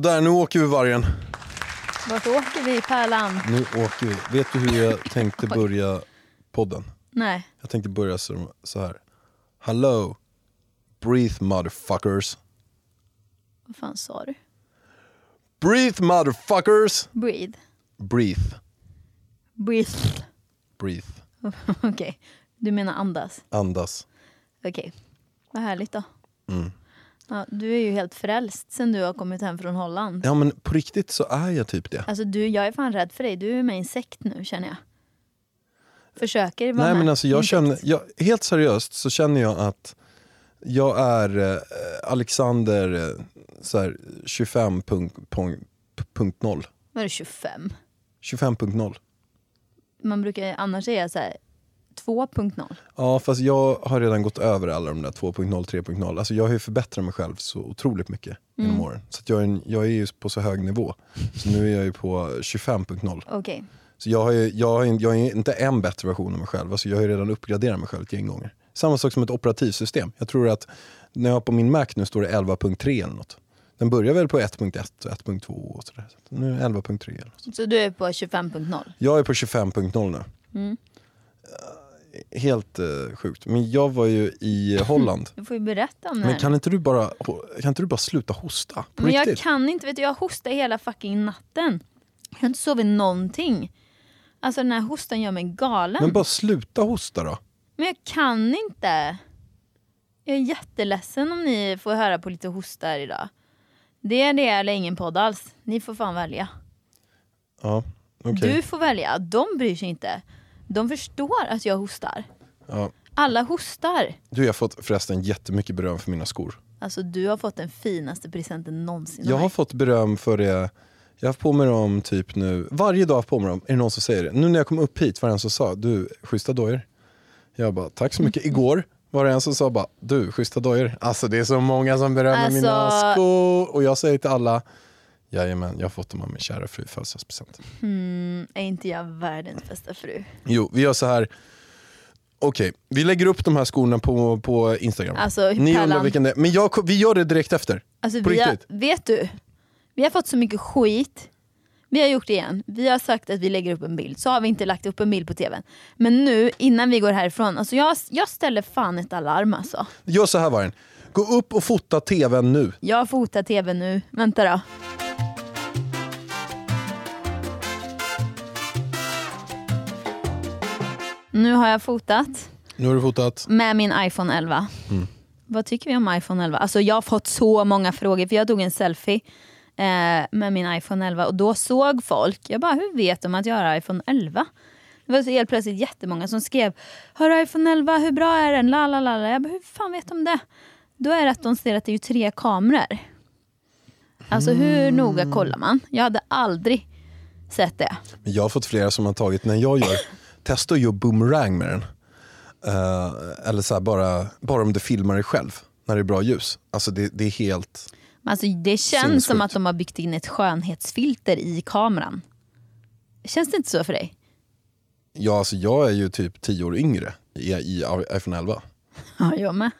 Så där, nu åker vi vargen. Vart åker vi Pärlan? Nu åker vi. Vet du hur jag tänkte börja podden? Nej. Jag tänkte börja så, så här. Hello, breathe motherfuckers. Vad fan sa du? Breathe motherfuckers. Breathe. Breathe, Breathe. breathe. Okej. Du menar andas? Andas. Okej. Vad härligt då. Mm. Ja, du är ju helt frälst sen du har kommit hem från Holland. Ja men på riktigt så är jag typ det. Alltså du, jag är fan rädd för dig. Du är med i en sekt nu känner jag. Försöker vara Nej med men alltså jag känner, jag, helt seriöst så känner jag att jag är eh, Alexander eh, så här, 25.0. Vad är det 25? 25.0. Man brukar annars säga så här 2.0. Ja fast jag har redan gått över alla de där 2.0, 3.0. Alltså jag har ju förbättrat mig själv så otroligt mycket genom Mm. åren. Så jag, är, en- jag är ju på så hög nivå. Så nu är jag ju på 25.0. Okej. Så jag, har ju, jag, har, jag är inte en bättre version av mig själv. Alltså jag har ju redan uppgraderat mig själv ett gäng gånger. Samma sak som ett operativsystem. Jag tror att när jag har på min Mac nu står det 11.3 eller något. Den börjar väl på 1.1 och 1.2 och sådär. Så nu är det 11.3 eller något. Så du är på 25.0? Jag är på 25.0 nu. Mm. Helt eh, sjukt. Men jag var ju i Holland. Du får ju berätta om det Men här. kan inte du bara, kan inte du bara sluta hosta? På Men jag riktigt? kan inte, vet du, jag hostar hela fucking natten. Jag har inte sovit någonting. Alltså den här hostan gör mig galen. Men bara sluta hosta då. Men jag kan inte. Jag är jätteledsen om ni får höra på lite hostar idag. Det är det eller ingen podd alls. Ni får fan välja. Ja, okej. Du får välja. De bryr sig inte. De förstår att jag hostar. Ja. Alla hostar. Du, jag har fått förresten jättemycket beröm för mina skor. Alltså du har fått den finaste presenten någonsin Jag har fått beröm för det. Jag har haft på mig dem typ nu, varje dag har på mig dem. Är det någon som säger det? Nu när jag kom upp hit var det en som sa, du, schyssta dojor. Jag bara, tack så mycket. Igår var det en som sa bara, du, schyssta dojor. Alltså det är så många som berömmer mina Alltså- skor. Och jag säger till alla, jajamän, jag har fått dem av min kära fru i födelsedagspresent. Mm, är inte jag världens bästa fru? Jo, vi gör så här. Okej, vi lägger upp de här skorna på, på Instagram. Alltså, Ni undrar Pärlan. vilken det är. Men jag, vi gör det direkt efter. Alltså, På vi har, vet du? Vi har fått så mycket skit. Vi har gjort det igen. Vi har sagt att vi lägger upp en bild, så har vi inte lagt upp en bild på tvn. Men nu, innan vi går härifrån, alltså jag, jag ställer fan ett alarm alltså. Gör så här Vargen. Gå upp och fota tvn nu. Jag fotar tv nu. Vänta då. Nu har jag fotat Nu har du fotat. med min iPhone 11. Vad tycker vi om iPhone 11? Alltså jag har fått så många frågor för jag tog en selfie eh, med min iPhone 11 och då såg folk, jag bara hur vet de att jag har iPhone 11? Det var så helt plötsligt jättemånga som skrev Har du iPhone 11, hur bra är den? La, la, la, la. Jag bara, hur fan vet de det? Då är det att de ser att det är tre kameror. Alltså hur noga kollar man? Jag hade aldrig sett det. Men jag har fått flera som har tagit, när jag gör, testa att göra boomerang med den. Eh, eller så här, bara, bara om du filmar dig själv när det är bra ljus. Alltså det, det är helt... Alltså, det känns Sinnessjukt. som att de har byggt in ett skönhetsfilter i kameran. Känns det inte så för dig? Ja, alltså jag är ju typ tio år yngre i, i iPhone 11. Ja, jag med.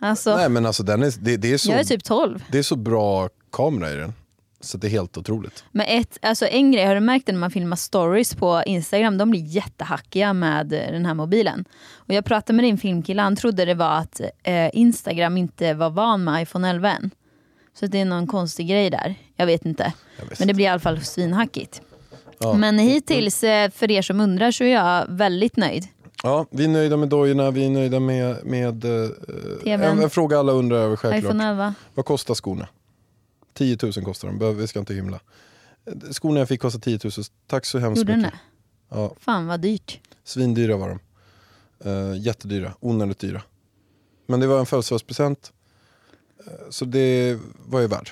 Alltså, Nej men alltså den är, det, det, är så, jag är typ 12. det är så bra kamera i den. Så det är helt otroligt. Men ett, alltså en grej, har du märkt det när man filmar stories på Instagram? De blir jättehackiga med den här mobilen. Och jag pratade med din filmkille, han trodde det var att eh, Instagram inte var van med iPhone 11 än. Så det är någon konstig grej där. Jag vet inte. Jag vet Men det blir i alla fall svinhackigt. Ja. Men hittills, eh, för er som undrar, så är jag väldigt nöjd. Ja, vi är nöjda med dojorna, vi är nöjda med, med eh, TVn. en, en fråga alla undrar över självklart. iPhone 11. Vad kostar skorna? 10 000 kostar de, vi ska inte hymla. Skorna jag fick kostade 10 000, tack så hemskt Gjorde mycket. det? Ja, Fan vad dyrt. svindyra var de. Uh, jättedyra, onödigt dyra. Men det var en födelsedagspresent. eh, så det var jag värd.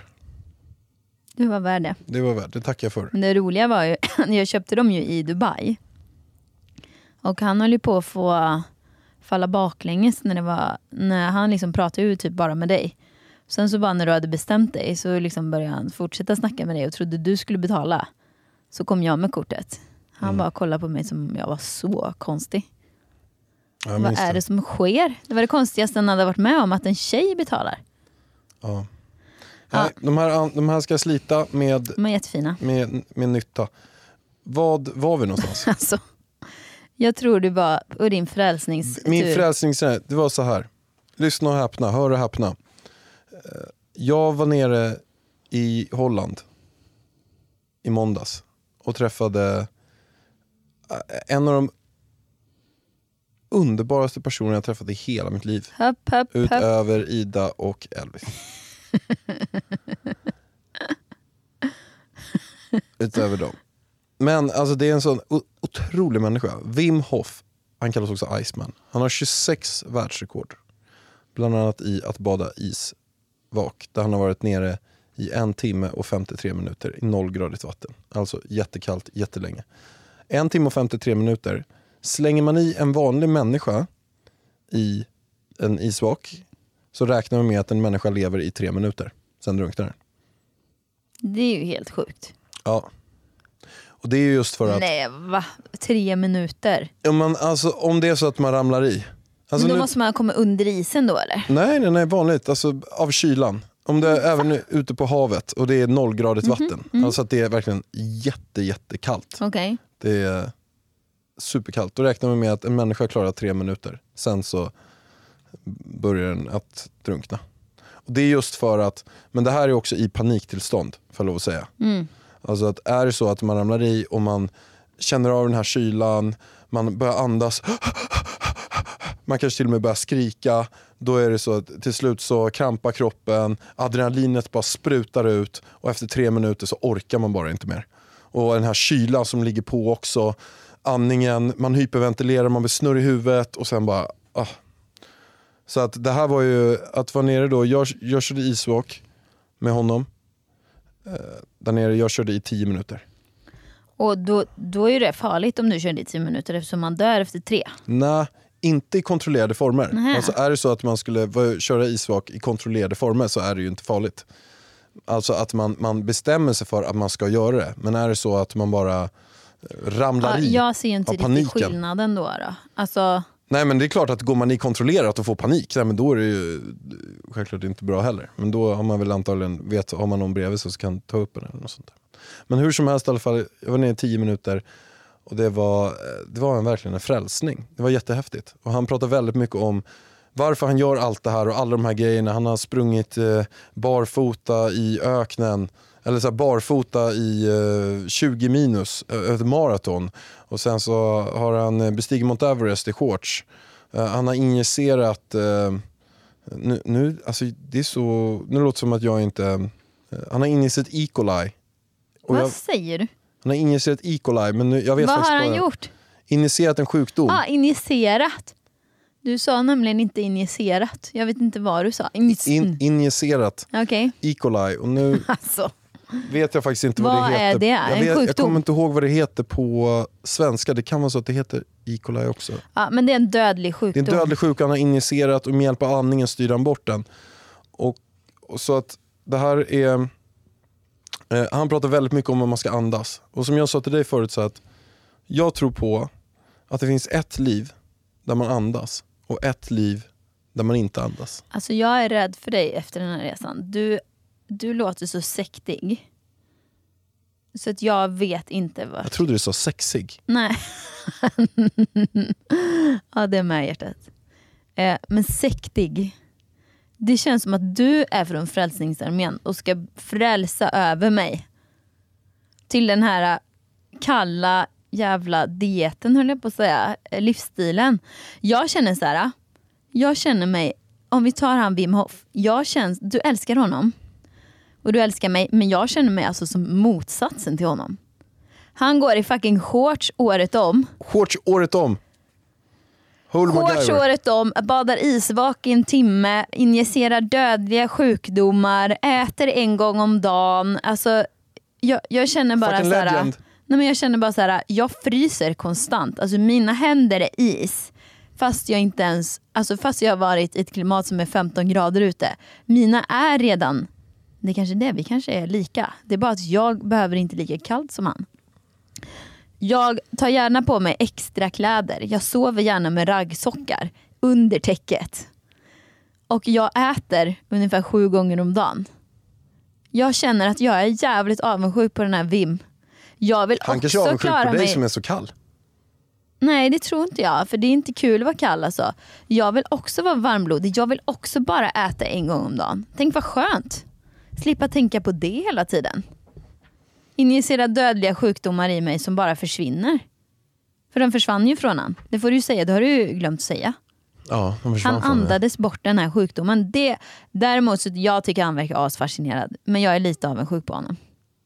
Du var värd det. Det var värd, det tackar jag för. Men det roliga var ju, jag köpte dem ju i Dubai. Och han höll ju på att få falla baklänges när, det var, när han liksom pratade ju typ bara med dig. Sen så bara när du hade bestämt dig så liksom började han fortsätta snacka med dig och trodde du skulle betala. Så kom jag med kortet. Han Mm. bara kollade på mig som om jag var så konstig. Ja, Vad är det som sker? Det var det konstigaste han hade varit med om, att en tjej betalar. Ja. Ja. Nej, de, här, de här ska jag slita med, De är jättefina. med, med nytta. Vad var vi någonstans? Alltså, jag tror du var på din frälsningstur. Min frälsningsresa, det var så här. Lyssna och häpna, hör och häpna. Jag var nere i Holland i måndags och träffade eh, en av de underbaraste personerna jag träffat i hela mitt liv. Höpp, höpp. Utöver Ida och Elvis. Utöver dem. Men alltså det är en sån otrolig människa. Wim Hof, han kallas också Iceman. Han har 26 världsrekord. Bland annat i att bada isvak. Där han har varit nere i en timme och 53 minuter i nollgradigt vatten. Alltså jättekallt jättelänge. En timme och 53 minuter. Slänger man i en vanlig människa i en isvak så räknar man med att en människa lever i tre minuter. Sen drunknar den. Det är ju helt sjukt. Ja. Och det är ju just för att Nej, va? Tre minuter? om, man, alltså, om det är så att man ramlar i. Alltså Men då nu, måste man komma under isen då eller? Nej, nej, nej, vanligt. Alltså, av kylan. Om det är även ute på havet och det är nollgradigt vatten. Alltså att det är verkligen jätte, jättekallt. Okej. Det är superkallt. Då räknar man med att en människa klarar tre minuter. Sen så börjar den att drunkna. Och det är just för att, men det här är också i paniktillstånd, får jag lov att säga. Mm. Alltså att är det så att man ramlar i och man känner av den här kylan, man börjar andas, man kanske till och med börjar skrika. Då är det så att till slut så krampar kroppen, adrenalinet bara sprutar ut och efter tre minuter så orkar man bara inte mer. Och den här kylan som ligger på också, andningen, man hyperventilerar, man blir snurrig i huvudet och sen bara... Ah. Så att det här var ju, att vara nere då, jag, jag körde iswalk med honom. Eh, där nere, jag körde i tio minuter. Och då, då är det farligt om du kör i tio minuter eftersom man dör efter tre. Nej, inte i kontrollerade former. Nähä. Alltså är det så att man skulle köra isvak i kontrollerade former så är det ju inte farligt. Alltså att man, man bestämmer sig för att man ska göra det. Men är det så att man bara eh, ramlar Ja, i jag ser inte riktigt skillnaden då. då. Alltså, Nej men det är klart att går man i kontrollerat och får panik, nej, men då är det ju självklart inte bra heller. Men då har man väl antagligen, vet, har man någon bredvid sig så kan ta upp en eller något sånt där. Men hur som helst i alla fall, jag var nere i tio minuter och det var, eh, det var en, verkligen en frälsning. Det var jättehäftigt. Och han pratar väldigt mycket om varför han gör allt det här och alla de här grejerna. Han har sprungit eh, barfota i öknen, eller så här barfota i eh, 20 minus, eh, ett maraton. Och sen så har han eh, bestigit Mount Everest i shorts. Eh, han har injicerat, nu, nu, alltså det är så, nu låter det som att jag inte, han har injicerat E. coli. Och vad jag, säger du? Han har injicerat E. coli, men nu, jag vet Vad faktiskt har han bara- gjort? Injicerat en sjukdom. Ah, injicerat. Du sa nämligen inte injicerat. Jag vet inte vad du sa. Injis- In, injicerat Okej, E. coli och nu alltså. vet jag faktiskt inte vad, Vad det är heter. det? Jag, En vet, jag sjukdom? kommer inte ihåg vad det heter på svenska. Det kan vara så att det heter E. coli också. Ja, men det är en dödlig Det är sjukdom. en dödlig sjuka han har injicerat och med hjälp av andningen styr han bort den. Och, och så att det här är... Eh, han pratar väldigt mycket om hur man ska andas. Och som jag sa till dig förut så att jag tror på att det finns ett liv där man andas och ett liv där man inte andas. Alltså jag är rädd för dig efter den här resan. Du, du låter så sektig. Så att jag vet inte Jag vad... trodde du sa sexig. Nej. ja, det är med hjärtat. Eh, men sektig. Det känns som att du är från Frälsningsarmén och ska frälsa över mig. Till den här äh, kalla jävla dieten höll jag på att säga. Äh, livsstilen. Jag känner så här. Äh, jag känner mig, om vi tar han Wim Hof. Jag känns, du älskar honom. Och du älskar mig. Men jag känner mig alltså som motsatsen till honom. Han går i fucking shorts året om. Shorts året om. Shorts året om, badar isvak i en timme, injicerar dödliga sjukdomar, äter en gång om dagen. Alltså, jag, jag känner bara Fucking så här, legend. nej men jag känner bara så här, jag fryser konstant. Alltså mina händer är is. Fast jag inte ens, alltså fast jag har varit i ett klimat som är 15 grader ute. Mina är redan, det är kanske är det, vi kanske är lika. Det är bara att jag behöver inte lika kallt som han. Jag tar gärna på mig extra kläder. Jag sover gärna med raggsockar under täcket. Och jag äter ungefär sju gånger om dagen. Jag känner att jag är jävligt avundsjuk på den här Vim. Jag vill Han kanske är också avundsjuk klara på dig mig... som är så kall. Nej det tror inte jag, för det är inte kul att vara kall alltså. Jag vill också vara varmblodig, jag vill också bara äta en gång om dagen. Tänk vad skönt. Slippa tänka på det hela tiden. Injicera dödliga sjukdomar i mig som bara försvinner. För de försvann ju från han. Det får du ju säga, det har du ju glömt säga. Ja, försvann Han från det. andades bort den här sjukdomen. Det, däremot så jag tycker han verkar asfascinerad. Men jag är lite avundsjuk på honom.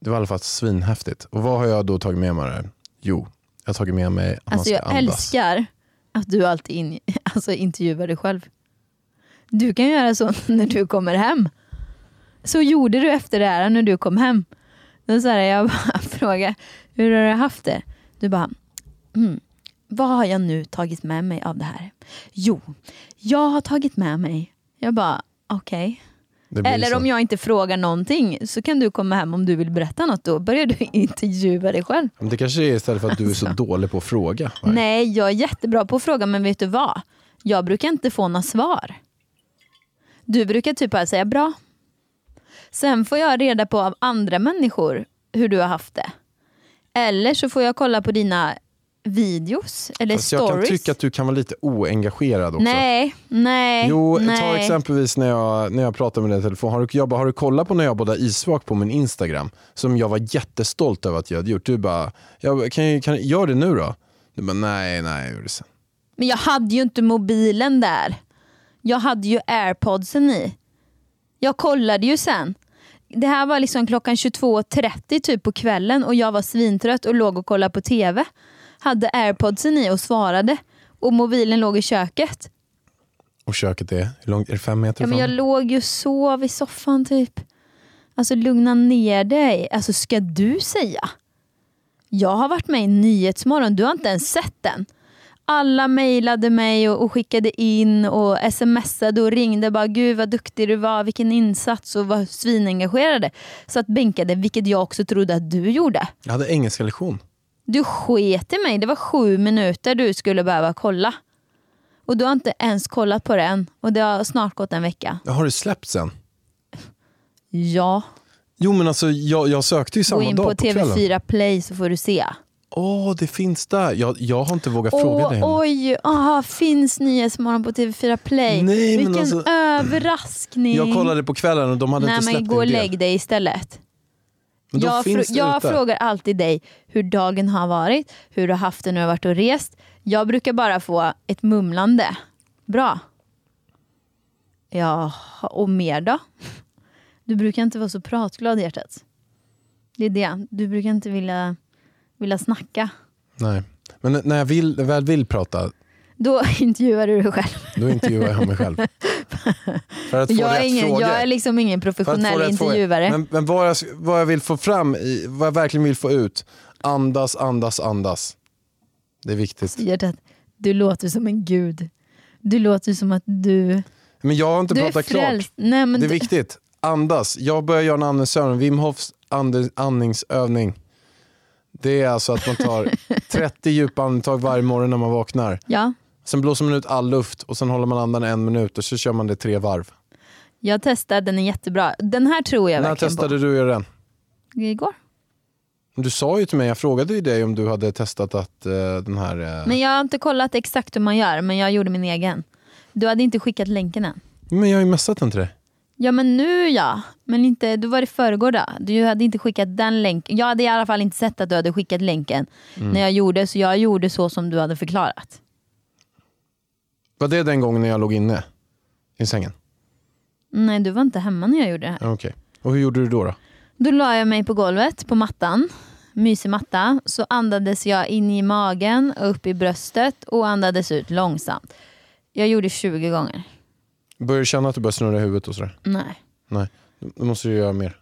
Det var i alla fall svinhäftigt. Och vad har jag då tagit med mig där? Jo, jag har tagit med mig att man Alltså ska jag andas. älskar att du alltid in, alltså intervjuar dig själv. Du kan göra så när du kommer hem. Så gjorde du efter det här när du kom hem. Då så här, jag bara frågar, hur har du haft det? Du bara, mm, vad har jag nu tagit med mig av det här? Jo, jag har tagit med mig. Jag bara, okej. Blir Eller så. om jag inte frågar någonting så kan du komma hem om du vill berätta något. Då börjar du intervjua dig själv. Men det kanske är istället för att du är så dålig på att fråga. Alltså. Nej, jag är jättebra på att fråga men vet du vad? Jag brukar inte få några svar. Du brukar typ bara säga bra. Sen får jag reda på av andra människor hur du har haft det. Eller så får jag kolla på dina videos eller Fast jag kan stories. tycka att du kan vara lite oengagerad också. Nej, nej, Jo, nej. ta exempelvis när jag, när jag pratar med dig i telefon. Har du, jag bara, har du kollat på när jag badade isvak på min Instagram? Som jag var jättestolt över att jag hade gjort. Du bara, jag, kan, jag- kan, gör det nu då? Du bara, nej, nej, jag det sen. Men jag hade ju inte mobilen där. Jag hade ju airpodsen i. Jag kollade ju sen. Det här var liksom klockan 22.30 typ på kvällen och jag var svintrött och låg och kollade på TV. Hade airpodsen i och svarade. Och mobilen låg i köket. Och köket är, hur långt, är det fem meter Ja, men jag låg ju och sov i soffan typ. Alltså lugna ner dig. Alltså ska du säga? Jag har varit med i Nyhetsmorgon, du har inte ens sett den. Alla mejlade mig och, och skickade in och smsade och ringde bara gud vad duktig du var, vilken insats och var svinengagerade. Så att bänkade, vilket jag också trodde att du gjorde. Jag hade engelska lektion. Du sket i mig, det var sju minuter du skulle behöva kolla. Och du har inte ens kollat på det än och det har snart gått en vecka. Har det släppt sen? Ja, Jo men alltså jag, jag sökte ju gå samma in dag på på, kvällen. TV4 Play så får du se. Åh, det finns där. Jag, jag har inte vågat fråga Åh, dig. oj, aha, finns Nyhetsmorgon på TV4 Play? Nej, men Vilken alltså- överraskning. Jag kollade på kvällen och de hade Nej inte men släppt gå och en del. lägg dig istället. Men Jag, det jag frågar alltid dig hur dagen har varit, hur du har haft det när du har varit och rest. Jag brukar bara få ett mumlande. Bra. Ja, och mer då? Du brukar inte vara så pratglad hjärtat. Det är det. Du brukar inte vilja, vilja snacka. Nej. Men när jag vill, väl vill prata, Då intervjuar du dig själv. då intervjuar jag mig själv. För att få Jag är, ingen, frågor. jag är liksom ingen professionell intervjuare. Men, men vad, jag, vad jag vill få fram, i, vad jag verkligen vill få ut, andas, andas, andas. Det är viktigt. Hjärtat, du låter som en gud. Du låter som att du... Men jag har inte Du pratat klart. Nej, men Det är du, viktigt. Andas. Jag börjar göra en andningsövning. Wim Hofs and- andningsövning. Det är alltså att man tar 30 djupa andetag varje morgon när man vaknar. ja, Sen blåser man ut all luft och sen håller man andan en minut och så kör man det tre varv. jag testade, den är jättebra. Den här tror jag När verkligen testade du att göra den? på. Igår. Du sa ju till mig, jag frågade ju dig om du hade testat att eh, den här... eh, Men jag har inte kollat exakt hur man gör, men jag gjorde min egen. Du hade inte skickat länken än. Men jag har ju messat den till dig. Ja men nu ja, men inte, då var det förrgår då. Du hade inte skickat den länken. Jag hade i alla fall inte sett att du hade skickat länken Mm. när jag gjorde, så jag gjorde så som du hade förklarat. Var det den gången när jag låg inne i sängen? Nej, du var inte hemma när jag gjorde det här. Okej. Och hur gjorde du då? då? Då la jag mig på golvet, på mattan. mysig matta, så andades jag in i magen och upp i bröstet och andades ut långsamt. Jag gjorde 20 gånger. Börjar du känna att du börjar snurra i huvudet och sådär? Nej. Nej, då måste du göra mer.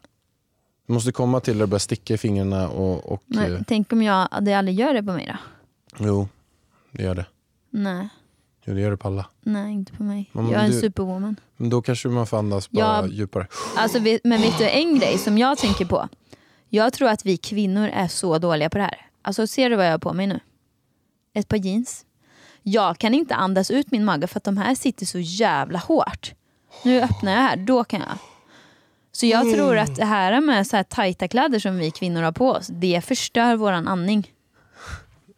Du måste komma till där det börjar sticka i fingrarna och... och Nej. eh, Tänk om jag det aldrig gör det på mig då? jo, det gör det. Nej. Jo, det gör det på alla. Nej, inte på mig. Men jag är en du- superwoman. Men då kanske man får andas bara Ja. djupare. Alltså, men vet du en grej som jag tänker på? Jag tror att vi kvinnor är så dåliga på det här. Alltså ser du vad jag har på mig nu? Ett par jeans. Jag kan inte andas ut min mage för att de här sitter så jävla hårt. Nu öppnar jag här, då kan jag. Så jag tror att det här med så här tajta kläder som vi kvinnor har på oss, det förstör våran andning.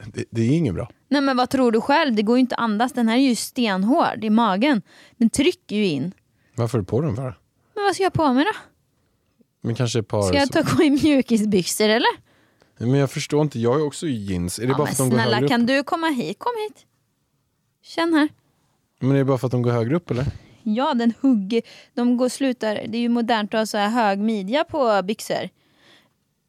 Det, det är inget bra. Nej men vad tror du själv? Det går ju inte att andas. Den här är ju stenhård i magen. Den trycker ju in. Varför är du på den för? Men vad ska jag på mig då? Men kanske ett par... Ska jag ta gå i mjukisbyxor eller? Men jag förstår inte, jag ju också jeans. Är det Ja, bara för att de går snälla högre kan upp? du komma hit? Kom hit. Känn här. Men är det bara för att de går högre upp eller? Ja den hugger. De går slutar. Det är ju modernt att ha så här hög midja på byxor.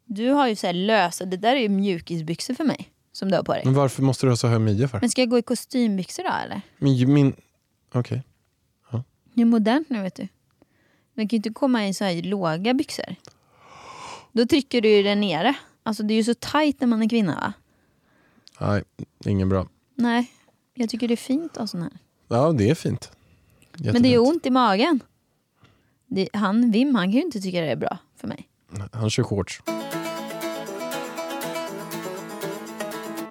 Du har ju så här lösa. Det där är ju mjukisbyxor för mig. Som du har på dig. Men varför måste du ha så hög midja för? Men ska jag gå i kostymbyxor då eller? Men ju- min... Okej. Det är modernt nu vet du. Man kan ju inte komma i så här låga byxor. Då trycker du ju den nere. Alltså det är ju så tajt när man är kvinna va? Nej, ingen bra. Nej, jag tycker det är fint att ha sån här. Ja, det är fint. Men det är Jättefint. ont i magen. Det, han, Wim han kan ju inte tycka det är bra för mig. Han kör shorts.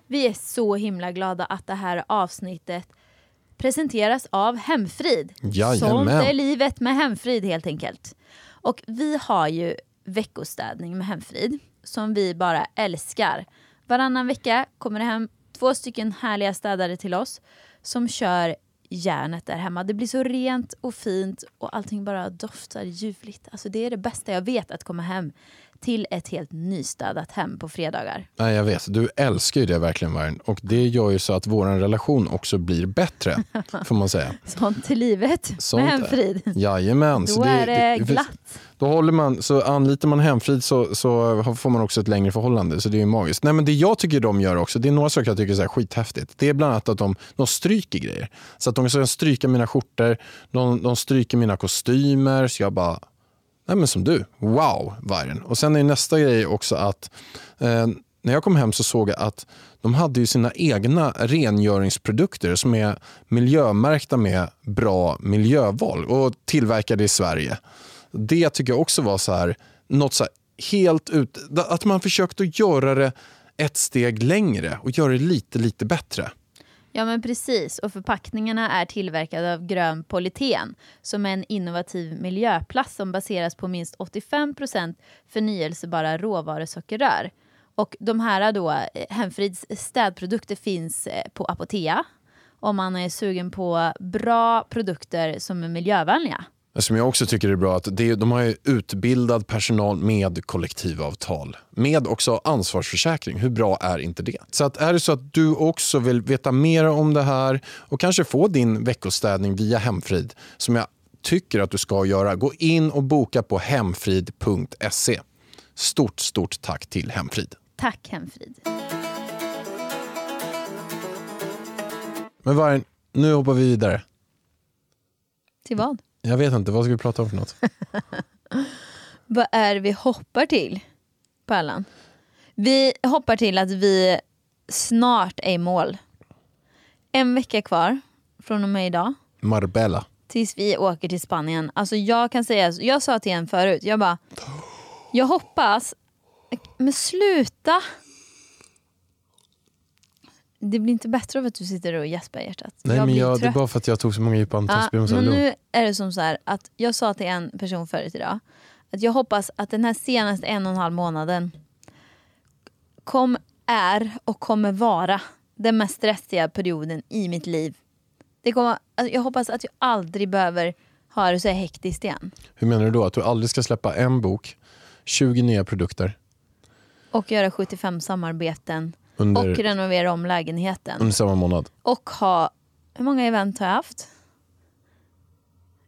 Vi är så himla glada att det här avsnittet presenteras av Hemfrid. Jajamän. Sånt är livet med Hemfrid helt enkelt. Och vi har ju veckostädning med Hemfrid som vi bara älskar. Varannan vecka kommer det hem två stycken härliga städare till oss som kör järnet där hemma. Det blir så rent och fint och allting bara doftar ljuvligt. Alltså det är det bästa jag vet att komma hem till ett helt nystädat hem på fredagar. Nej, jag vet. Du älskar ju det verkligen, Vargen. Och det gör ju så att vår relation också blir bättre, får man säga. Sånt till livet Sånt med är- Hemfrid. Jajamän. Då är det glatt. Då håller man, så anlitar man Hemfrid så, så får man också ett längre förhållande. Så det är ju magiskt. Nej, men det jag tycker de gör också, det är några saker jag tycker är så här skithäftigt. Det är bland annat att de, de stryker grejer. Så att de kan stryka mina skjortor, de, de stryker mina kostymer. Så jag bara, nej men som du, wow vargen. Och sen är nästa grej också att eh, när jag kom hem så såg jag att de hade ju sina egna rengöringsprodukter som är miljömärkta med bra miljöval och tillverkade i Sverige. Det tycker jag också var så här, något så här helt ut... Att man försökte göra det ett steg längre och göra det lite, lite bättre. Ja men precis, och förpackningarna är tillverkade av grön polyten som är en innovativ miljöplast som baseras på minst 85% förnyelsebara råvarusockerrör. Och de här då, eh, Hemfrids städprodukter finns eh, på Apotea om man är sugen på bra produkter som är miljövänliga. Som jag också tycker är bra att det, de har utbildad personal med kollektivavtal. Med också ansvarsförsäkring. Hur bra är inte det? Så att är det så att du också vill veta mer om det här och kanske få din veckostädning via Hemfrid som jag tycker att du ska göra. Gå in och boka på hemfrid.se. Stort, stort tack till Hemfrid. Tack Hemfrid. Men Vargen, nu hoppar vi vidare. Till vad? Jag vet inte, vad ska vi prata om för något? Vad är det vi hoppar till, Pärlan? Vi hoppar till att vi snart är i mål. En vecka kvar från och med idag Marbella. tills vi åker till Spanien. Alltså jag kan säga, jag sa till en förut, jag bara, jag hoppas, men sluta. Det blir inte bättre av att du sitter och gäspar i hjärtat. Nej, men blir jag, det är bara för att jag tog så många djupa andetag. Ja, men nu är det som så här att jag sa till en person förut idag att jag hoppas att den här senaste en och en halv månaden kom, är och kommer vara den mest stressiga perioden i mitt liv. Det kommer, alltså jag hoppas att jag aldrig behöver ha det så här hektiskt igen. Hur menar du då? Att du aldrig ska släppa en bok, 20 nya produkter Och göra 75 samarbeten under, och renovera om lägenheten. under samma månad? Och ha, hur många event har jag haft?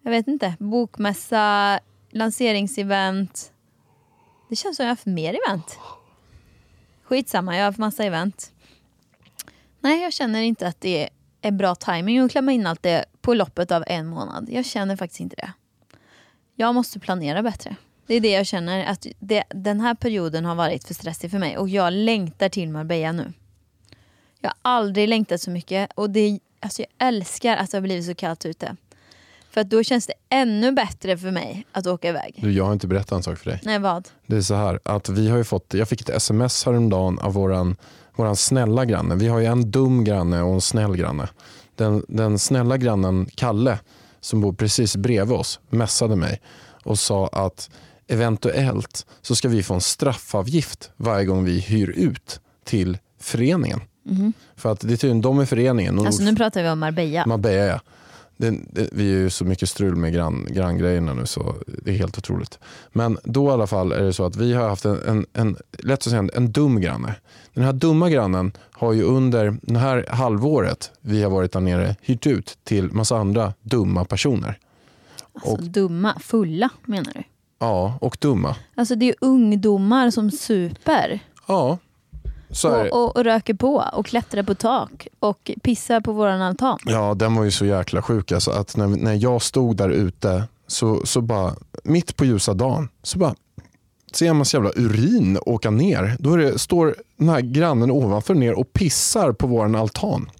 Jag vet inte. Bokmässa, lanseringsevent. Det känns som jag har haft mer event. Skitsamma, jag har haft massa event. Nej, jag känner inte att det är bra timing att klämma in allt det på loppet av en månad. Jag känner faktiskt inte det. Jag måste planera bättre. Det är det jag känner, att det, den här perioden har varit för stressig för mig och jag längtar till Marbella nu. Jag har aldrig längtat så mycket och det, alltså jag älskar att det har blivit så kallt ute. För att då känns det ännu bättre för mig att åka iväg. Du, jag har inte berättat en sak för dig. Nej, vad? Det är så här att vi har fått, jag fick ett sms häromdagen av våran, våran snälla granne. Vi har ju en dum granne och en snäll granne. Den, den snälla grannen Kalle som bor precis bredvid oss messade mig och sa att eventuellt så ska vi få en straffavgift varje gång vi hyr ut till föreningen. För att det är tydligen de i föreningen. och Alltså nu pratar vi om Marbella. Marbella ja. Det, det, vi är ju så mycket strul med grann, granngrejerna nu så det är helt otroligt. Men då i alla fall är det så att vi har haft en, en, en lätt att säga, en, en dum granne. Den här dumma grannen har ju under det här halvåret vi har varit där nere hyrt ut till massa andra dumma personer. Alltså dumma, fulla menar du? Ja, och dumma. Alltså det är ungdomar som super Ja, så och, och, och röker på och klättrar på tak och pissar på våran altan. Ja, den var ju så jäkla sjuk. Alltså, att när, när jag stod där ute, så, så bara, mitt på ljusa dagen, så bara ser en massa jävla urin åka ner. Då det, står den här grannen ovanför ner och pissar på vår altan.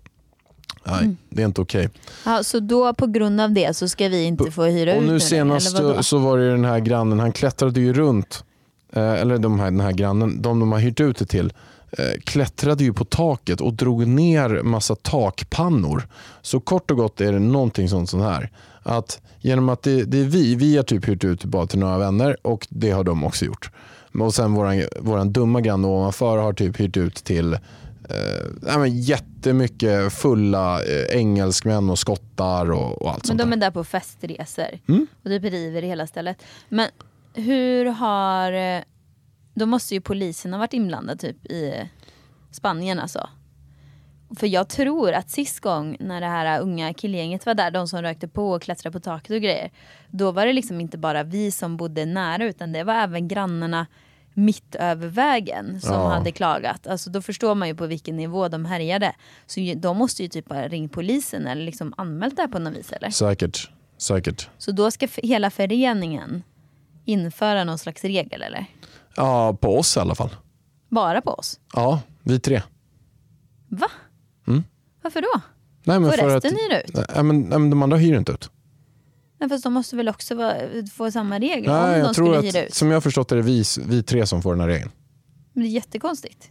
Nej, Mm. det är inte okej. Ja, så då på grund av det så ska vi inte få hyra Och ut nu längre, senast så, så var det den här grannen, han klättrade ju runt, eh, eller de här, den här grannen, de de har hyrt ut det till, eh, klättrade ju på taket och drog ner massa takpannor. Så kort och gott är det någonting sånt, sånt här. Att genom att det, det är vi, vi har typ hyrt ut bara till några vänner och det har de också gjort. Och sen våran, våran dumma granne ovanför har typ hyrt ut till eh, men jättemycket fulla eh, engelsmän och skottar och, och allt Men sånt de där. är där på festresor Mm. och typ river i hela stället. Men hur har... eh, Då måste ju polisen ha varit inblandad typ i Spanien alltså. För jag tror att sist gång när det här unga killgänget var där, de som rökte på och klättrade på taket och grejer. Då var det liksom inte bara vi som bodde nära utan det var även grannarna mitt över vägen som Ja. hade klagat. Alltså då förstår man ju på vilken nivå de härjade. Så ju- de måste ju typ ha ringt polisen eller liksom anmält det här på något vis eller? Säkert. Säkert. Så då ska hela föreningen införa någon slags regel eller? Ja, på oss i alla fall. Bara på oss? Ja, vi tre. Va? Mm. Varför då? Nej, men Får för resten att, hyra ut? Nej, men, nej, men de andra hyr inte ut. Nej, fast de måste väl också vara, få samma regler om Nej, de jag tror skulle hyra att, ut? som jag har förstått det är det vi, vi tre som får den här regeln. Men det är jättekonstigt.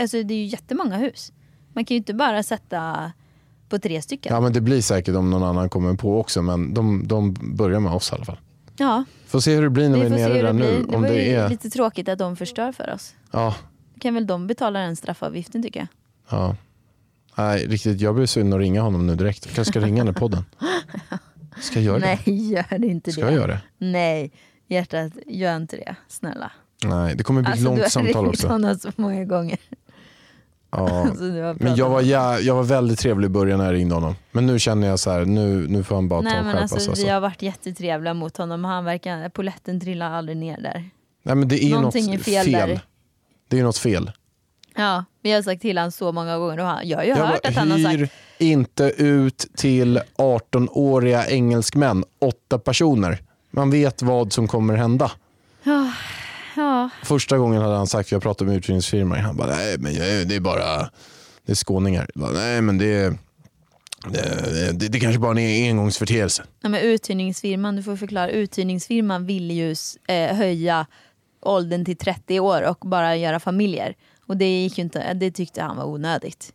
Alltså det är ju jättemånga hus. Man kan ju inte bara sätta på tre stycken. Ja, men det blir säkert om någon annan kommer på också, men de, de börjar med oss i alla fall. Ja, Får se hur det blir när vi, vi är nere där nu. Det Om var det ju är... lite tråkigt att de förstör för oss. Ja, Då kan väl de betala den straffavgiften tycker jag. ja. Nej, riktigt. Jag blir sugen att ringa honom nu direkt. Jag kanske ska ringa den här podden. Ska jag göra det? Nej, gör inte Ska det. jag göra det? Nej, hjärtat, gör inte det. Snälla. Nej, det kommer bli ett Alltså, du långt har samtal ringt också. honom så många gånger. Ja. Alltså, du har Men jag var, jä- jag var väldigt trevlig i början när jag ringde honom. Men nu känner jag så här, nu, nu får han bara ta Nej och men skärpa alltså, sig. Alltså. vi har varit jättetrevliga mot honom. Han verkar, poletten trillar aldrig ner där. Nej, men det är ju något Någonting är fel där. Det är något fel. Ja, vi har sagt till honom så många gånger och han, jag har ju Jag hört bara, att han har sagt inte ut till 18-åriga engelskmän, åtta personer. Man vet vad som kommer hända. ja, Första gången hade han sagt, jag pratade med uthyrningsfirmor, han bara, nej men det är bara, det är skåningar. Bara, nej men det är, det, det, det kanske bara är en engångsförteelse. Men uthyrningsfirman, du får förklara. Uthyrningsfirman ville ju eh, höja åldern till 30 år och bara göra familjer. Och det gick inte, det tyckte han var onödigt.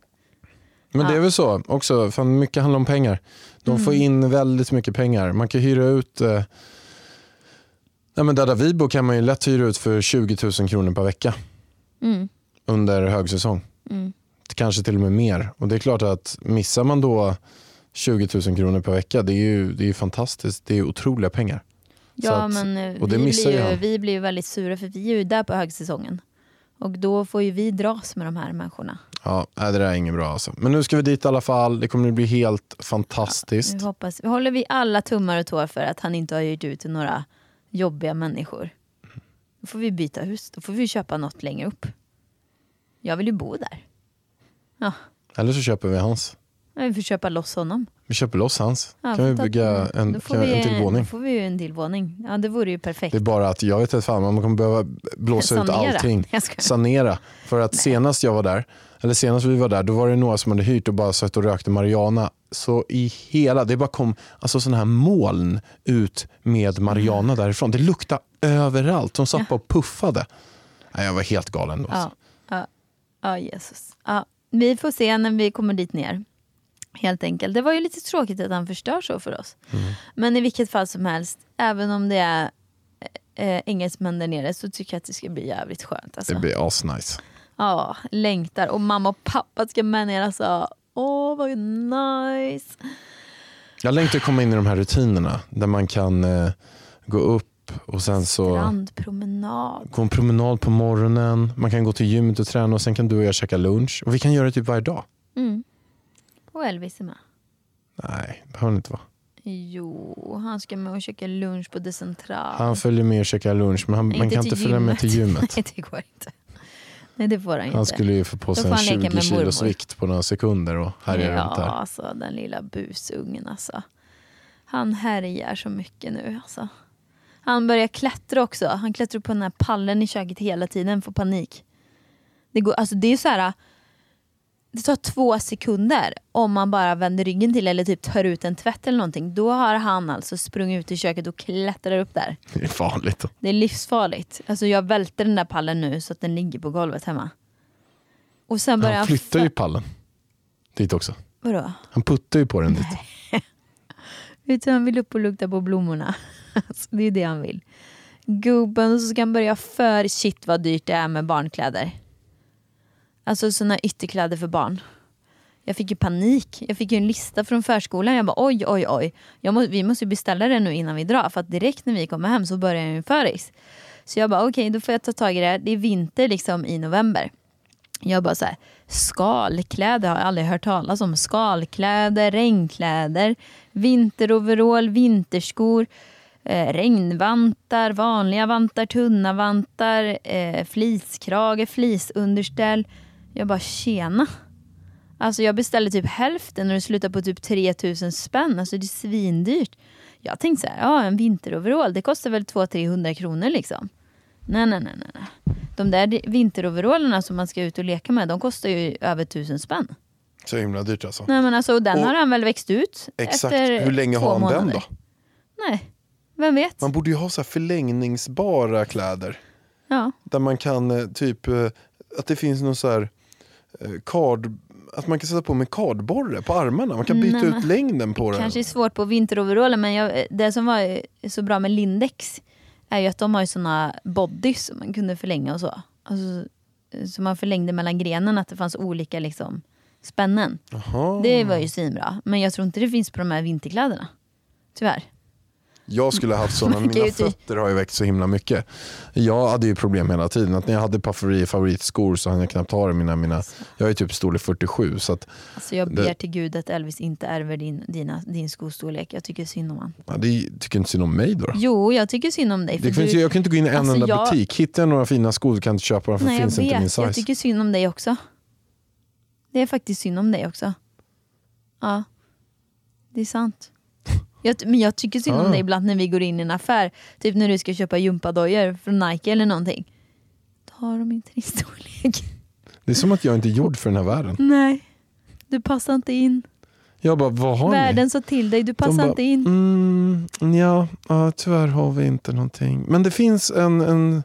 Men det är väl så också, fan mycket handlar om pengar. De får Mm. in väldigt mycket pengar. Man kan hyra ut, eh, nej men där, där vi bor kan man ju lätt hyra ut för 20 000 kronor per vecka Mm. under högsäsong. Mm. Kanske till och med mer. Och det är klart att missar man då 20 000 kronor per vecka, det är ju, det är fantastiskt. Det är otroliga pengar. Ja att- men eh, och det vi, missar blir ju vi blir ju väldigt sura för vi är ju där på högsäsongen. Och då får ju vi dras med de här människorna. Ja, nej, det där är inget bra alltså. Men nu ska vi dit i alla fall. Det kommer att bli helt fantastiskt. Vi hoppas, vi håller vi alla tummar och tår för att han inte har hyrt ut till några jobbiga människor. Då får vi byta hus, då får vi köpa något längre upp. Jag vill ju bo där. Ja, Eller så köper vi hans. vi får köpa loss honom. Vi köper loss hans. Ja, kan vi bygga en, kan, vi, en till våning. Då får vi ju en till våning. Ja, det vore ju perfekt. Det är bara att jag vet inte fan, man kommer behöva blåsa ut Sanera. allting. Jag skojar. Sanera. För att senast jag var där, eller senast vi var där, då var det några som hade hyrt och bara satt och rökte marijuana. Så i hela, det bara kom alltså sådana här moln ut med marijuana därifrån. Det luktade överallt. De satt bara och puffade. Nej, jag var helt galen då. Ja, ja, ja Jesus. Ja, vi får se när vi kommer dit ner. Helt enkelt. Det var ju lite tråkigt att han förstör så för oss. Mm. Men i vilket fall som helst, även om det är eh, engelsmän där nere så tycker jag att det ska bli jävligt skönt. Alltså. Det blir asnice. Ja, längtar. Och mamma och pappa ska med ner. Alltså. Åh, vad nice. Jag längtar att komma in i de här rutinerna där man kan eh, gå upp och sen så Strandpromenad. gå en promenad på morgonen. Man kan gå till gymmet och träna och sen kan du och jag käka lunch. Och vi kan göra det typ varje dag. Mm. Och Elvis är med. Nej, behöver det inte vara. Jo, han ska med och käka lunch på The Central. Han följer med och käkar lunch men han, man kan inte följa med till gymmet. Nej, det går inte. Nej, det får han inte. Han skulle ju få på sig en han leka 20 med kilos vikt på några sekunder och härja runt Ja, där. alltså den lilla busungen alltså. Han härjar så mycket nu alltså. Han börjar klättra också. Han klättrar på den här pallen i köket hela tiden, får panik. Det, går, alltså det är så här. Det tar två sekunder om man bara vänder ryggen till eller typ tar ut en tvätt eller någonting. Då har han alltså sprungit ut i köket och klättrar upp där. Det är farligt. Det är livsfarligt. Alltså jag välter den där pallen nu så att den ligger på golvet hemma. Och sen börjar Han flyttar ju pallen dit också. Vadå? Han puttar ju på den dit. Vet du, han vill upp och lukta på blommorna. Alltså, det är det han vill. Gubben, och så ska han börja för shit vad dyrt det är med barnkläder. Alltså såna ytterkläder för barn. Jag fick ju panik. Jag fick ju en lista från förskolan. Jag bara oj, oj, oj. Jag må, vi måste ju beställa det nu innan vi drar. För att direkt när vi kommer hem så börjar jag en föris. Så jag bara okej, då får jag ta tag i det. Det är vinter liksom i november. Jag bara så här, skalkläder har jag aldrig hört talas om. Skalkläder, regnkläder, vinteroverall, vinterskor, eh, regnvantar, vanliga vantar, tunna vantar, eh, fleecekrage, fleeceunderställ. Jag bara tjena. Alltså jag beställde typ hälften och det slutar på typ 3000 spänn. Alltså det är svindyrt. Jag tänkte så här, ja en vinteroverall det kostar väl 200-300 kronor liksom. Nej, nej, nej, nej. De där vinteroverallerna som man ska ut och leka med, de kostar ju över tusen spänn. Så himla dyrt alltså. Nej men alltså, och den Och- har han väl växt ut Exakt. Hur länge har han månader. den då? Nej, vem vet? Man borde ju ha så här förlängningsbara kläder. Ja. Där man kan eh, typ, eh, att det finns någon så här kard, att man kan sätta på med kardborre på armarna. Man kan byta Nej, ut längden på Kanske är svårt på vinteroverallen men jag, det som var eh, så bra med Lindex är ju att de har ju såna bodys som man kunde förlänga och så. Alltså, eh, så man förlängde mellan grenen, att det fanns olika liksom, spännen. Jaha. Det var ju svinbra. Men jag tror inte det finns på de här vinterkläderna. Tyvärr. Jag skulle ha haft sådana, mina fötter har ju växt så himla mycket. Jag hade ju problem hela tiden. Att när jag hade par favori- favoritskor så hann jag knappt ha det. Mina, mina, jag är typ storlek 47 så att, Alltså jag ber Det- till gud att Elvis inte ärver din, dina, din skostorlek. Jag tycker synd om han. ja, det tycker inte synd om mig då. Jo, jag tycker synd om dig. för Det finns, du, jag kan inte gå in i en Alltså, enda jag- butik. Hittar jag några fina skor kan jag inte köpa dem för Nej, det finns inte min vet. size. Jag tycker synd om dig också. Det är faktiskt synd om dig också. Ja, det är sant. Jag, men jag tycker synd om Ah. dig ibland när vi går in i en affär. Typ när du ska köpa gympadojor från Nike eller någonting. Då har de inte din storlek. Det är som att jag inte är gjord för den här världen. Nej, du passar inte in. Jag bara, vad har ni? Världen sa till dig, du passar bara, inte in. Mm, ja, ja, tyvärr har vi inte någonting. Men det finns en, en,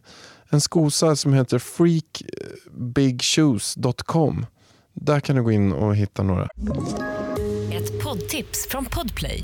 en skosajt som heter freakbigshoes.com. Där kan du gå in och hitta några. Ett poddtips från Podplay.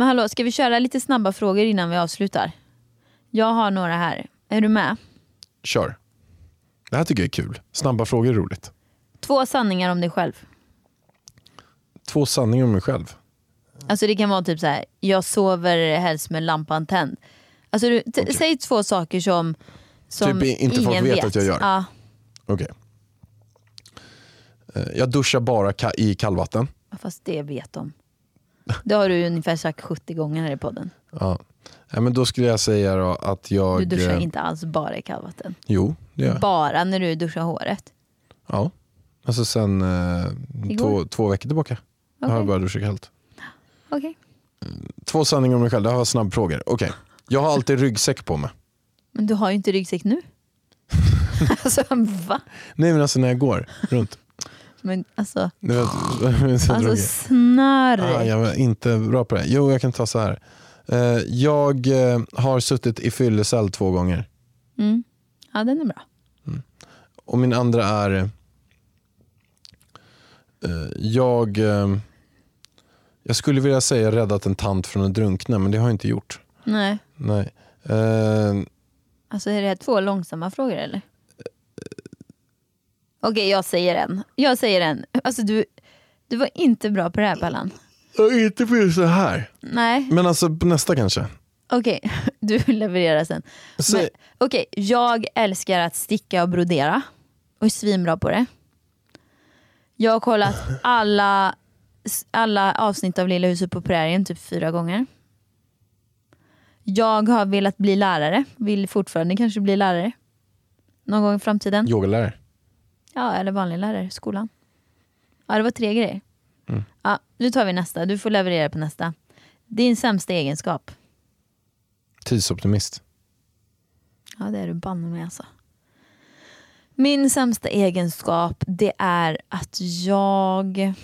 Men hallå, ska vi köra lite snabba frågor innan vi avslutar? Jag har några här. Är du med? Kör. Det här tycker jag är kul. Snabba frågor är roligt. Två sanningar om dig själv. Två sanningar om mig själv. Alltså det kan vara typ så här, jag sover helst med lampan tänd. Alltså du, Okej. Säg två saker som, som Typ inte folk ingen vet vet att jag gör. Ja, Okej. Eh, Jag duschar bara ka- i kallvatten. fast det vet de. Det har du ungefär sagt 70 gånger här i podden. Ja. Nej, men då skulle jag säga att jag... Du duschar eh, inte alls bara i kallvatten. Jo, det gör jag. Bara när du duschar håret. Ja. Alltså sen eh, två, två veckor tillbaka har Okej. jag börjat duscha kallt. Okej. Två sanningar om mig själv, det här var snabbfrågor. Okej. Jag har alltid ryggsäck på mig. Men du har ju inte ryggsäck nu. alltså va? Nej men alltså när jag går runt. Men alltså, vet, så alltså snarare. Ah, jag var inte bra på det. Jo, jag kan ta så här. Eh, jag eh, har suttit i fyllecell två gånger. Mm. Ja den är bra. Och min andra är... eh, jag, eh, jag skulle vilja säga räddat en tant från att drunkna, men det har jag inte gjort. Nej. Nej. Eh, Alltså är det här två långsamma frågor eller? Okej jag säger en. Jag säger en. Alltså du, du var inte bra på det här Pallan. jag inte för så här. Nej, Men alltså på nästa kanske. okej. Du levererar sen. Okej, jag älskar att sticka och brodera. Och är svinbra på det. Jag har kollat alla, alla avsnitt av Lilla huset på prärien typ fyra gånger. Jag har velat bli lärare, vill fortfarande kanske bli lärare. Någon gång i framtiden. yogalärare. Ja, eller vanlig lärare skolan. Ja, det var tre grejer. Mm. Ja, nu tar vi nästa. Du får leverera på nästa. Din sämsta egenskap. Tidsoptimist. Ja, det är du banne mig alltså. Min sämsta egenskap det är att jag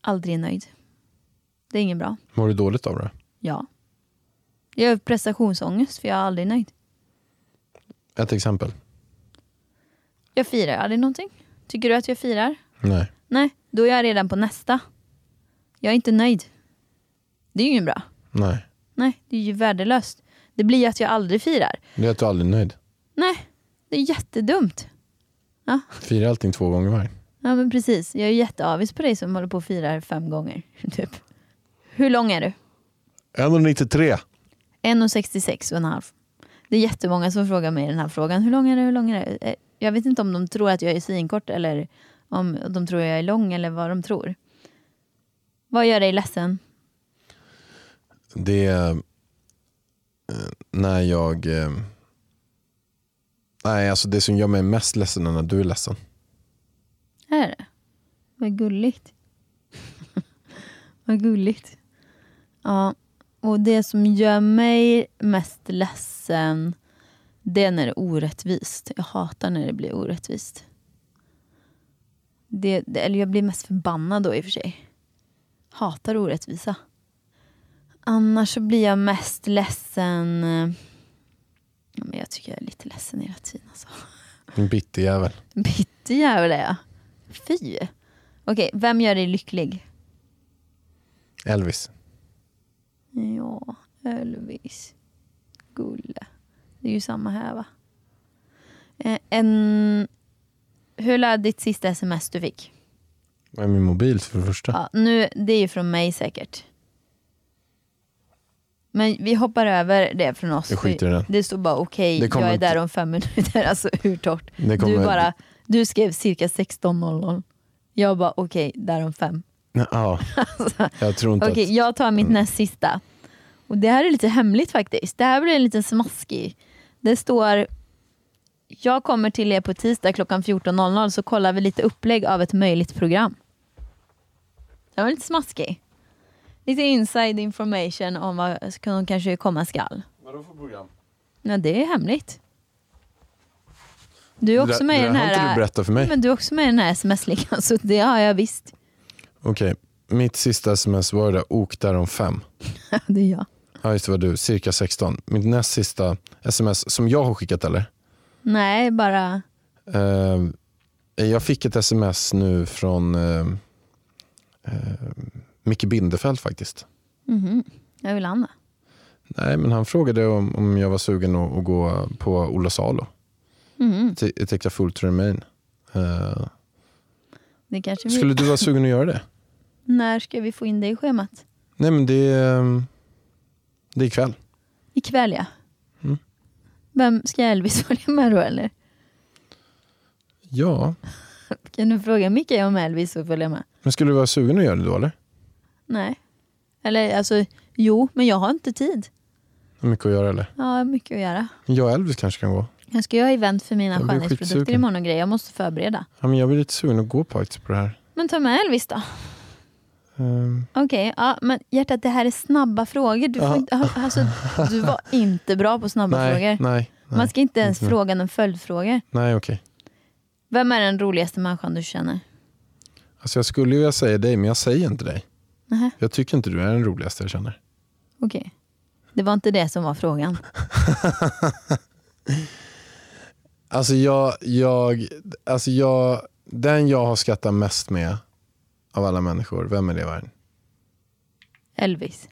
aldrig är nöjd. Det är inget bra. Mår du dåligt av det? Ja. Jag har prestationsångest för jag är aldrig nöjd. Ett exempel. Jag firar aldrig någonting. Tycker du att jag firar? Nej. Nej, då är jag redan på nästa. Jag är inte nöjd. Det är ju inget bra. Nej. Nej, det är ju värdelöst. Det blir ju att jag aldrig firar. Det är att du aldrig är nöjd. Nej, det är jättedumt. Fira allting två gånger var. Ja men precis, jag är jätteavis på dig som håller på och firar fem gånger. Typ. Hur lång är du? 1,93. 1,66 och en halv. Det är jättemånga som frågar mig den här frågan. Hur lång är du? Hur lång är du? Jag vet inte om de tror att jag är svinkort eller om de tror jag är lång eller vad de tror. Vad gör dig ledsen? Det är eh, när jag... eh, Nej, alltså det som gör mig mest ledsen är när du är ledsen. Är det? Vad gulligt. Vad gulligt. Ja, och det som gör mig mest ledsen det är när det är orättvist. Jag hatar när det blir orättvist. Det, det, eller jag blir mest förbannad då i och för sig. Hatar orättvisa. Annars så blir jag mest ledsen... eh, Ja, men jag tycker jag är lite ledsen hela tiden. Alltså. En bitter jävel. Bitter jävel är jag. Fy. Okej, vem gör dig lycklig? Elvis. Ja, Elvis. Gulle. Det är ju samma här va? Eh, en... Hur lät ditt sista sms du fick? Min mobil för det första? Ja, nu, det är ju från mig säkert. Men vi hoppar över det från oss. Jag skiter i den. Det står bara okej, Det kommer jag är där om fem minuter. Alltså hur torrt? Det Du, bara, du skrev cirka 16.00. Jag bara okej, där om fem. Ja, jag tror inte Okej, att... jag tar mitt näst sista. Och det här är lite hemligt faktiskt. Det här blir en liten smaskig. Det står Jag kommer till er på tisdag klockan 14.00 så kollar vi lite upplägg av ett möjligt program. Det var lite smaskig. Lite inside information om vad som kanske komma skall. Vadå för program? Ja, det är hemligt. Du är också det, med i den här, men du är också med i den här sms-ligan så det har jag visst. Okej, mitt sista sms var det där, ok där om fem. det är jag. Ja just det var du, cirka 16. Mitt näst sista sms som jag har skickat eller? Nej, bara Eh, jag fick ett sms nu från eh, eh, Micke Bindefeld faktiskt. mhm, jag vill Anna. Nej men han frågade om, om jag var sugen att, att gå på Ola Salo. Mm. Takes a fool to remain. Det kanske vi... skulle du vara sugen att göra det? När ska vi få in det i schemat? Nej men det ehm, det är ikväll. Ikväll ja. Mm. Vem ska Elvis följa med då eller? Ja, Kan du fråga Micke om Elvis får följa med? men skulle du vara sugen att göra det då eller? Nej. Eller alltså, jo, men jag har inte tid. Mycket att göra eller? Har mycket att göra. Jag och Elvis kanske kan gå. Jag ska göra event för mina skönhetsprodukter imorgon och grejer. Jag måste förbereda. Ja, men jag blir lite sugen att gå på det här. Men ta med Elvis då. Ehm, Okej, ja, men hjärtat det här är snabba frågor. Du, Ja. inte, alltså, du var inte bra på snabba nej, frågor. nej, nej. Man ska inte ens inte fråga någon följdfrågor. Nej okej. Vem är den roligaste människan du känner? Alltså jag skulle ju vilja säga dig men jag säger inte dig. Nähä, Jag tycker inte du är den roligaste jag känner. okej. Det var inte det som var frågan. Alltså jag, jag, alltså jag, den jag har skrattat mest med av alla människor, vem är det i världen? Elvis.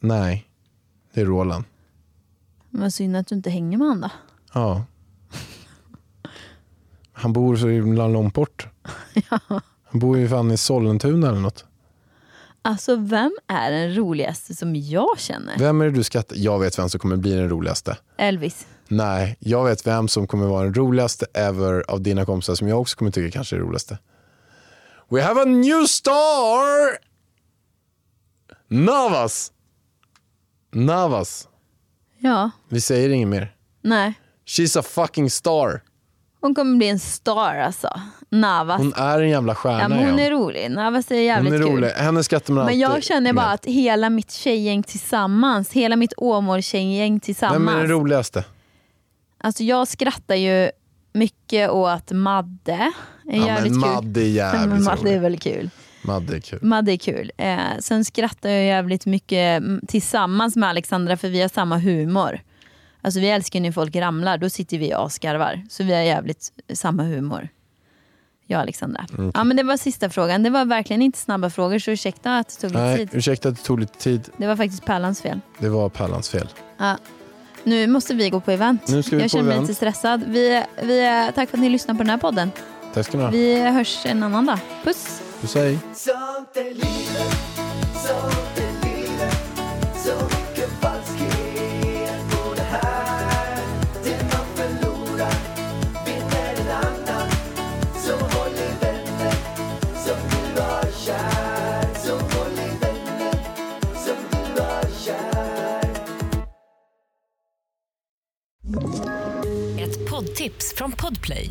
Nej, det är Roland. Men synd att du inte hänger med honom då. Ja. Han bor så himla långt bort. Han bor ju fan i Sollentuna eller något. Alltså vem är den roligaste som jag känner? Vem är det du skrattar? Jag vet vem som kommer bli den roligaste. Elvis. Nej, jag vet vem som kommer vara den roligaste ever av dina kompisar som jag också kommer tycka kanske är roligaste. We have a new star! Navas! Navas. Ja, Vi säger inget mer. nej. She's a fucking star. Hon kommer bli en star alltså. Navas. Hon är en jävla stjärna. ja, men hon är rolig. Navas är hon jävligt är kul. rolig. Henne skrattar man Men jag känner bara med. att hela mitt tjejgäng tillsammans, hela mitt Åmål-tjejgäng Vem är tillsammans. den roligaste? Alltså jag skrattar ju mycket åt Madde. Ja, men. Madde är jävligt Madde är väl kul. Madde är kul. Madde är kul. Eh, sen skrattar jag jävligt mycket mm, tillsammans med Alexandra för vi har samma humor. Alltså vi älskar när folk ramlar, då sitter vi och asgarvar. Så vi har jävligt samma humor. Jag och Alexandra. Mm, Ja men det var sista frågan. Det var verkligen inte snabba frågor så ursäkta att det tog lite Nej, tid. ursäkta att det tog lite tid. Det var faktiskt Pärlans fel. Det var Pärlans fel. Ja. Nu måste vi gå på event. Nu ska vi jag på känner mig event. lite stressad. Vi, vi, tack för att ni lyssnar på den här podden. Tack ska ni ha. Vi hörs en annan dag. Puss! Har kär Ett poddtips från Podplay.